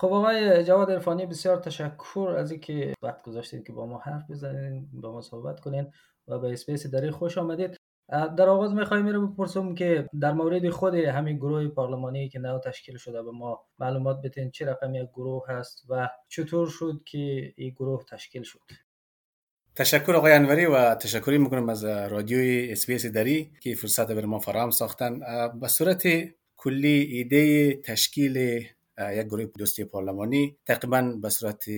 خب آقای جواد عرفانی بسیار تشکر از اینکه وقت گذاشتید که با ما حرف بزنید با ما صحبت کنین و به SBS دری خوش آمدید. در آغاز می‌خوایم رو بپرسم که در مورد خود همین گروه پارلمانی که نو تشکیل شده به ما معلومات بتین چه رقم یک گروه هست و چطور شد که این گروه تشکیل شد؟ تشکر آقای انوری و تشکری می‌کنم از رادیوی SBS دری که فرصت بر ما فراهم ساختن. به صورت کلی ایده تشکیل یک گروه دوستی پارلمانی تقریبا به صورت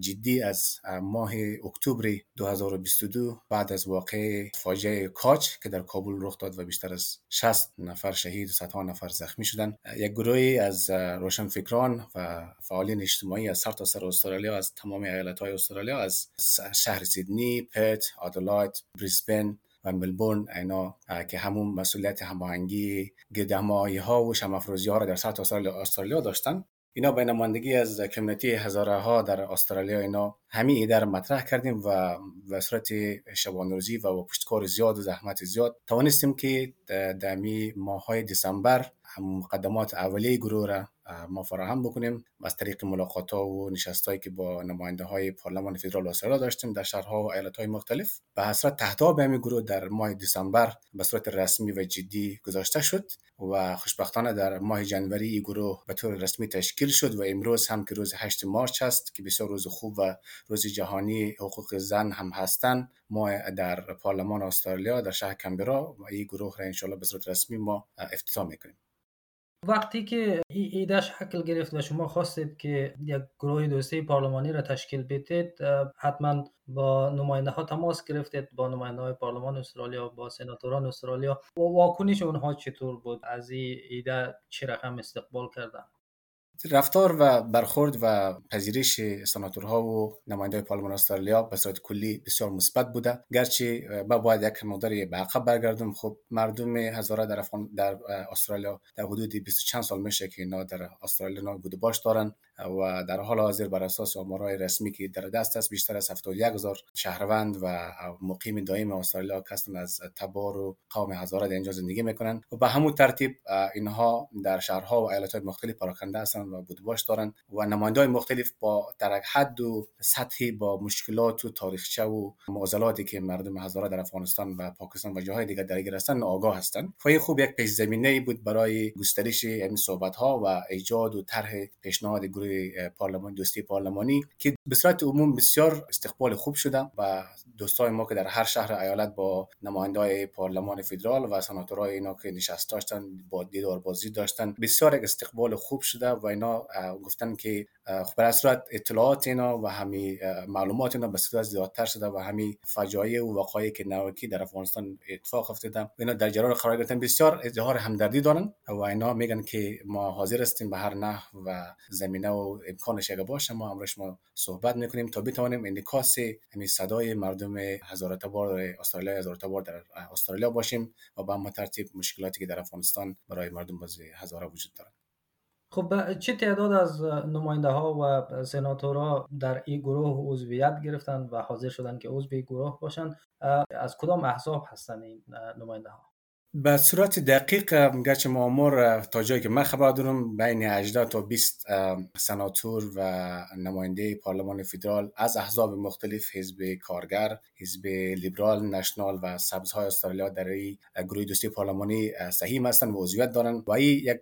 جدی از ماه اکتبر 2022 بعد از واقع فاجعه کاچ که در کابل رخ داد و بیشتر از 60 نفر شهید و صدها نفر زخمی شدند یک گروهی از روشنفکران و فعالین اجتماعی از سر سر استرالیا از تمام ایالت های استرالیا از شهر سیدنی، پت، آدلاید، بریسبن و ملبورن اینا که همون مسئولیت هماهنگی گردهمایی ها و شمافروزی ها را در سطح استرالیا, داشتن. اینا به نمایندگی از کمیونیتی هزاره ها در استرالیا اینا همین ایده مطرح کردیم و به صورت روزی و پشتکار زیاد و زحمت زیاد توانستیم که در ماه های دسامبر مقدمات اولیه گروه را ما فراهم بکنیم از طریق ملاقات ها و نشست هایی که با نماینده های پارلمان فدرال استرالیا داشتیم در شهرها و ایالت های مختلف. به حسرت تهداب همین گروه در ماه دسامبر به صورت رسمی و جدی گذاشته شد و خوشبختانه در ماه جنوری این گروه به طور رسمی تشکیل شد و امروز هم که روز 8 مارچ است که بسیار روز خوب و روز جهانی حقوق زن هم هستند ما در پارلمان استرالیا در شهر کمبرا و این گروه را انشالله به صورت رسمی ما افتتاح می‌کنیم. وقتی که ایده شکل گرفت و شما خواستید که یک گروه دوستی پارلمانی را تشکیل بدید حتما با نماینده ها تماس گرفتید با نماینده های پارلمان استرالیا با سناتوران استرالیا. و واکنش اونها چطور بود؟ از این ایده چه رقم استقبال کردن؟ رفتار و برخورد و پذیرش سناتورها و نماینده پارلمان استرالیا به صورت کلی بسیار مثبت بوده. گرچه با باید یک مقداری به عقب برگردم. خب مردم هزاره در در استرالیا در حدود 20 چند سال میشه که اینا در استرالیا بوده باش دارن. و در حال حاضر بر اساس آمارهای رسمی که در دست است بیشتر از 71 هزار شهروند و مقیم دائم استرالیا هستند از تبار و قوم هزاره در اینجا زندگی می‌کنن و به همون ترتیب اینها در شهرها و ایالت های مختلف پراکنده هستند و بودباش دارند و نماینده مختلف با در حد و سطحی با مشکلات و تاریخچه و معضلاتی که مردم هزاره در افغانستان و پاکستان و جاهای دیگر درگیر هستند آگاه هستند. فای خوب یک پیش زمینه بود برای گسترش این صحبت ها و ایجاد و طرح پیشنهاد گروه پارلمان دوستی پارلمانی که به صورت عموم بسیار استقبال خوب شده و دوستای ما که در هر شهر ایالت با نماینده پارلمان فدرال و سناتورای اینا که نشست داشتن با دیدار بازی داشتن بسیار استقبال خوب شده و اینا گفتن که خب بر صورت اطلاعات اینا و همین معلومات اینا به صورت زیادتر شده و همین فجایع و وقایعی که نوکی در افغانستان اتفاق افتاده. اینا در جریان قرار گرفتن. بسیار اظهار همدردی دارن و اینا میگن که ما حاضر هستیم به هر نحو و زمینه و امکانش اگه باشه ما امروز ما صحبت می‌کنیم تا بتوانیم انعکاس همین صدای مردم تبار استرالیا هزار تبار در استرالیا باشیم و با هم ترتیب مشکلاتی که در افغانستان برای مردم باز هزاره وجود دارد خب چه تعداد از نماینده ها و سناتورها در این گروه عضویت گرفتن و حاضر شدن که عضو گروه باشن؟ از کدام احزاب هستن این نماینده ها به صورت دقیق گرچه معمار تا جایی که من خبر دارم بین 18 تا 20 سناتور و نماینده پارلمان فدرال از احزاب مختلف حزب کارگر حزب لیبرال نشنال و سبزهای استرالیا در این گروه دوستی پارلمانی صحیح هستند و عضویت دارند و این یک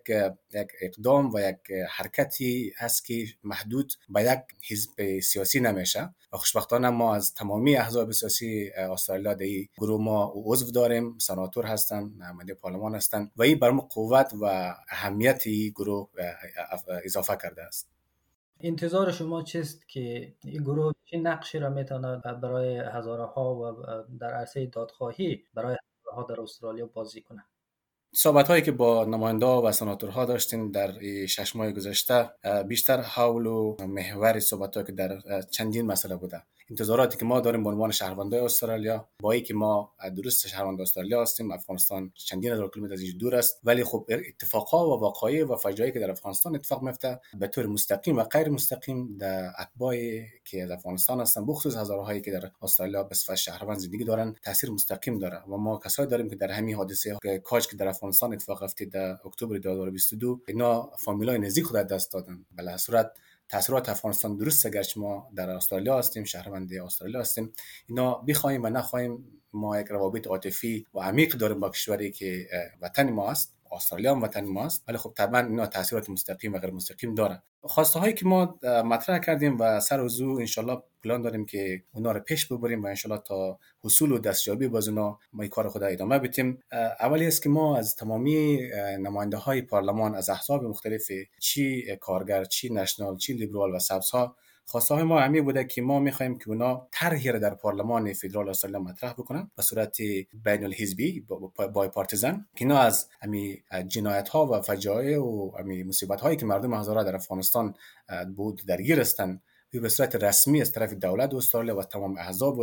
یک اقدام و یک حرکتی هست که محدود به یک حزب سیاسی نمیشه و خوشبختانه ما از تمامی احزاب سیاسی استرالیا در گروه ما عضو داریم سناتور هستند نماینده پارلمان هستند و این برای قوت و اهمیت این گروه اضافه کرده است. انتظار شما چیست که این گروه چه نقشی را می‌تونه برای هزاره ها و در عرصه دادخواهی برای هزاره ها در استرالیا بازی کنه صحبت هایی که با نماینده و سناتورها داشتیم در شش ماه گذشته بیشتر حول و محور صحبت که در چندین مسئله بوده. انتظاراتی که ما داریم به عنوان شهروندای استرالیا با که ما درست شهروند استرالیا هستیم افغانستان چندین هزار کیلومتر از دور است. ولی خب اتفاقها و وقایع و فجایعی که در افغانستان اتفاق میفته به طور مستقیم و غیر مستقیم در اتباع که از افغانستان هستن بخصوص هزارهایی که در استرالیا به صفت شهروند زندگی دارن تاثیر مستقیم داره. و ما کسایی داریم که در همین حادثه کاج که در اتفاق افتید در اکتبر 2022 اینا فامیلای نزدیک خود دست دادن. بلا صورت تاثیرات افغانستان درست گرچه ما در استرالیا هستیم شهروند استرالیا هستیم. اینا بخوایم و نخواهیم ما یک روابط عاطفی و عمیق داریم با کشوری که وطن ما است استرالیا هم وطن ماست. ولی خب طبعا اینا تاثیرات مستقیم و غیر مستقیم داره خواسته هایی که ما مطرح کردیم و سر و زو انشالله پلان داریم که اونا رو پیش ببریم و انشالله تا حصول و دستیابی باز اونا ما کار خود ادامه بدیم. اولی است که ما از تمامی نماینده های پارلمان از احزاب مختلف چی کارگر چی نشنال چی لیبرال و سبز ها خواسته های ما همی بوده که ما می‌خوایم که اونا طرحی در پارلمان فدرال استرالیا مطرح بکنن به صورت بین الحزبی بای پارتیزن که اینا از همی جنایت ها و فجایع و همی مصیبت هایی که مردم هزاره در افغانستان بود درگیر هستند به صورت رسمی از طرف دولت استرالیا و تمام احزاب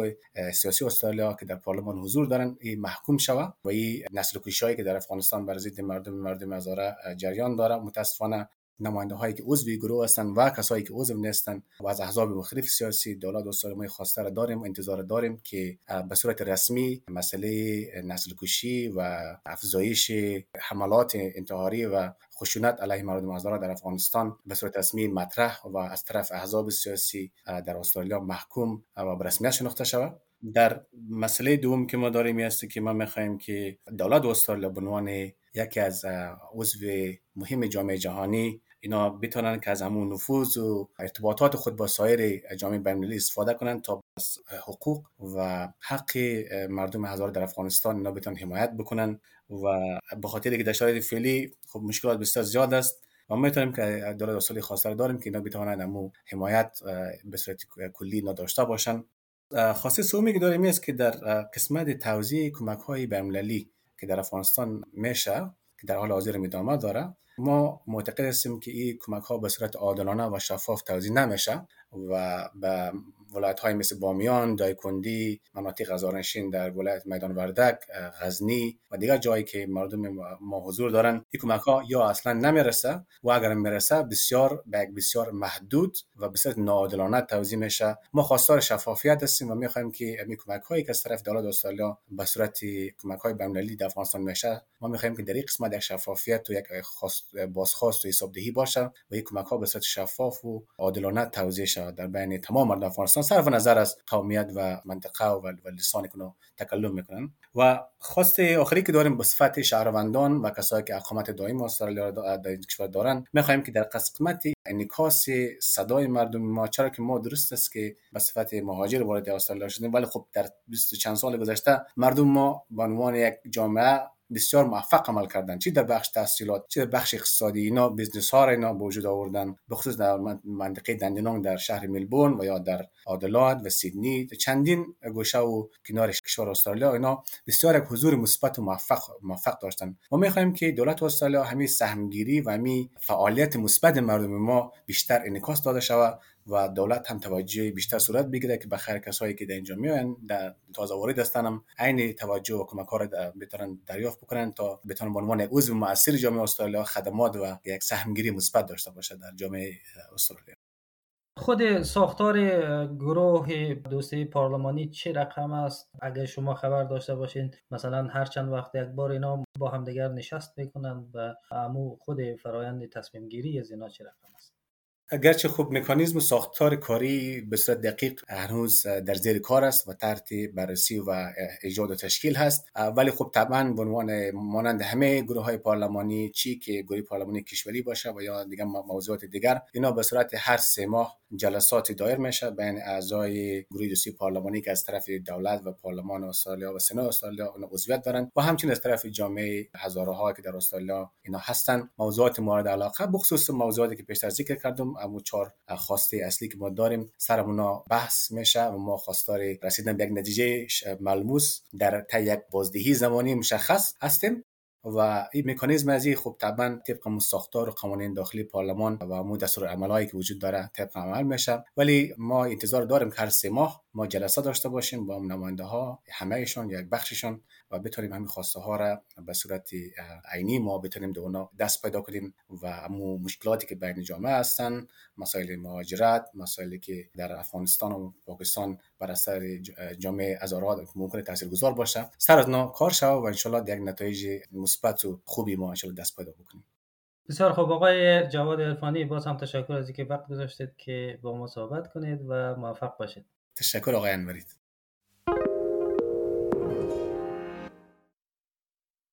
سیاسی استرالیا که در پارلمان حضور دارن این محکوم شود و این نسل کشی که در افغانستان بر ضد مردم مردم هزاره جریان داره. متاسفانه نماینده هایی که عضو گروه هستند و کسایی که عضو نیستند و از احزاب مختلف سیاسی دولت و ما خواسته را داریم انتظار داریم که به صورت رسمی مسئله نسل کشی و افزایش حملات انتحاری و خشونت علیه مردم آزاد در افغانستان به صورت رسمی مطرح و از طرف احزاب سیاسی در استرالیا محکوم و به رسمیت شناخته شود. در مسئله دوم که ما داریم است که ما می‌خواهیم که دولت استرالیا به عنوان یکی از عضو مهم جامعه جهانی. اینا بتونن که از همون نفوذ و ارتباطات خود با سایر جامعه بین‌المللی استفاده کنن تا از حقوق و حق مردم هزار در افغانستان اینا بتونن حمایت بکنن و به خاطر که در شرایط فعلی خب مشکلات بسیار زیاد است ما می‌تونیم که دولت اصلی خاصه داریم که اینا بتونن همو حمایت به صورت کلی نداشته باشن. خاصه سومی که داریم است که در قسمت توزیع کمک های بین‌المللی که در افغانستان میشه که در حال حاضر ادامه داره. ما معتقد هستیم که این کمک ها به صورت عادلانه و شفاف توزیع نمیشه و به ولایت های مثل بامیان، دایکندی، مناطق غزارنشین در ولایت میدان وردک، غزنی و دیگر جایی که مردم ما حضور دارن این کمک ها یا اصلا نمی‌رسه و اگر می‌رسه بسیار به بسیار محدود و بسیار ناعادلانه توزیع میشه. ما خواستار شفافیت هستیم و می‌خوایم که این کمک هایی که از طرف دولت استرالیا به صورت کمک های بین‌المللی در افغانستان میشه ما می‌خوایم که در این قسمت یک شفافیت و یک بازخواست و حسابدهی باشه و این کمک ها به صورت شفاف و عادلانه توزیع شود. در بین تمام مردم افغانستان صرف نظر از قومیت و منطقه و, لسان کنو تکلم می‌کنن. و خواست آخری که داریم به صفت شهروندان و کسایی که اقامت دائم استرالیا در این کشور دارن می‌خوایم که در قسمت انعکاس صدای مردم ما چرا که ما درست است که به صفت مهاجر وارد استرالیا شدیم ولی خب در 20 چند سال گذشته مردم ما به عنوان یک جامعه بسیار موفق عمل کردن. چی در بخش تحصیلات چی در بخش اقتصادی؟ اینا business ها را اینا به وجود آوردن. به خصوص در منطقه دندینانگ در شهر ملبورن و یا در آدلاید و سیدنی. چندین گوشه و کنار کشور استرالیا اینا بسیار یک حضور مثبت و موفق موفق داشتن. ما می‌خواهیم که دولت استرالیا همین سهمگیری و همین فعالیت مثبت مردم ما بیشتر انعکاس داده شود. و دولت هم توجه بیشتر صورت بگیره که بخیر کسایی که در اینجا میان در تازه وارد هستن هم عین توجه و کمک رو بتونن دریافت بکنن تا بتونن به عنوان عضو مؤثر جامعه استرالیا خدمات و یک سهمگیری مثبت داشته باشه در جامعه استرالیا. خود ساختار گروه دوستی پارلمانی چه رقم است؟ اگر شما خبر داشته باشین مثلا هر چند وقت یک بار اینا با همدیگر نشست می‌کنن و امو خود فرایند تصمیم گیری از اینا چه رقم است؟ اگرچه خوب مکانیزم ساختار کاری به صورت دقیق هنوز در زیر کار است و تحت بررسی و ایجاد و تشکیل هست ولی خب طبعا به عنوان مانند همه گروه های پارلمانی چی که گروه پارلمانی کشوری باشه و یا دیگه موضوعات دیگر اینا به صورت هر سه ماه جلسات دایر میشه بین اعضای گروه دوستی پارلمانی که از طرف دولت و پارلمان استرالیا و سنا استرالیا اون عضویت دارن و همچنین از طرف جامعه هزارها که در استرالیا اینا هستن موضوعات مورد علاقه بخصوص موضوعاتی که پیشتر ذکر کردم اما چهار خواسته اصلی که ما داریم سر اونا بحث میشه و ما خواستار رسیدن به یک نتیجه ملموس در طی یک بازدهی زمانی مشخص هستیم. و این مکانیزم از این خب طبعا طبق ساختار و قوانین داخلی پارلمان و مو دستور عملایی که وجود داره طبق عمل میشه. ولی ما انتظار داریم که هر سه ماه ما جلسه داشته باشیم با نماینده ها همهشون یک بخششون و بتونیم همین خواسته ها را به صورت عینی ما بتونیم به اونا دست پیدا کنیم و همون مشکلاتی که بین جامعه هستن مسائل مهاجرت مسائلی که در افغانستان و پاکستان بر اثر جامعه هزارها ممکن تاثیرگذار باشه. سر از کار شود و انشالله یک نتایج مثبت و خوبی ما انشالله دست پیدا بکنیم. بسیار خوب. آقای جواد عرفانی باز هم تشکر از اینکه وقت گذاشتید که با ما صحبت کنید و موفق باشید. تشکر آقای انورید